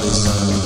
Make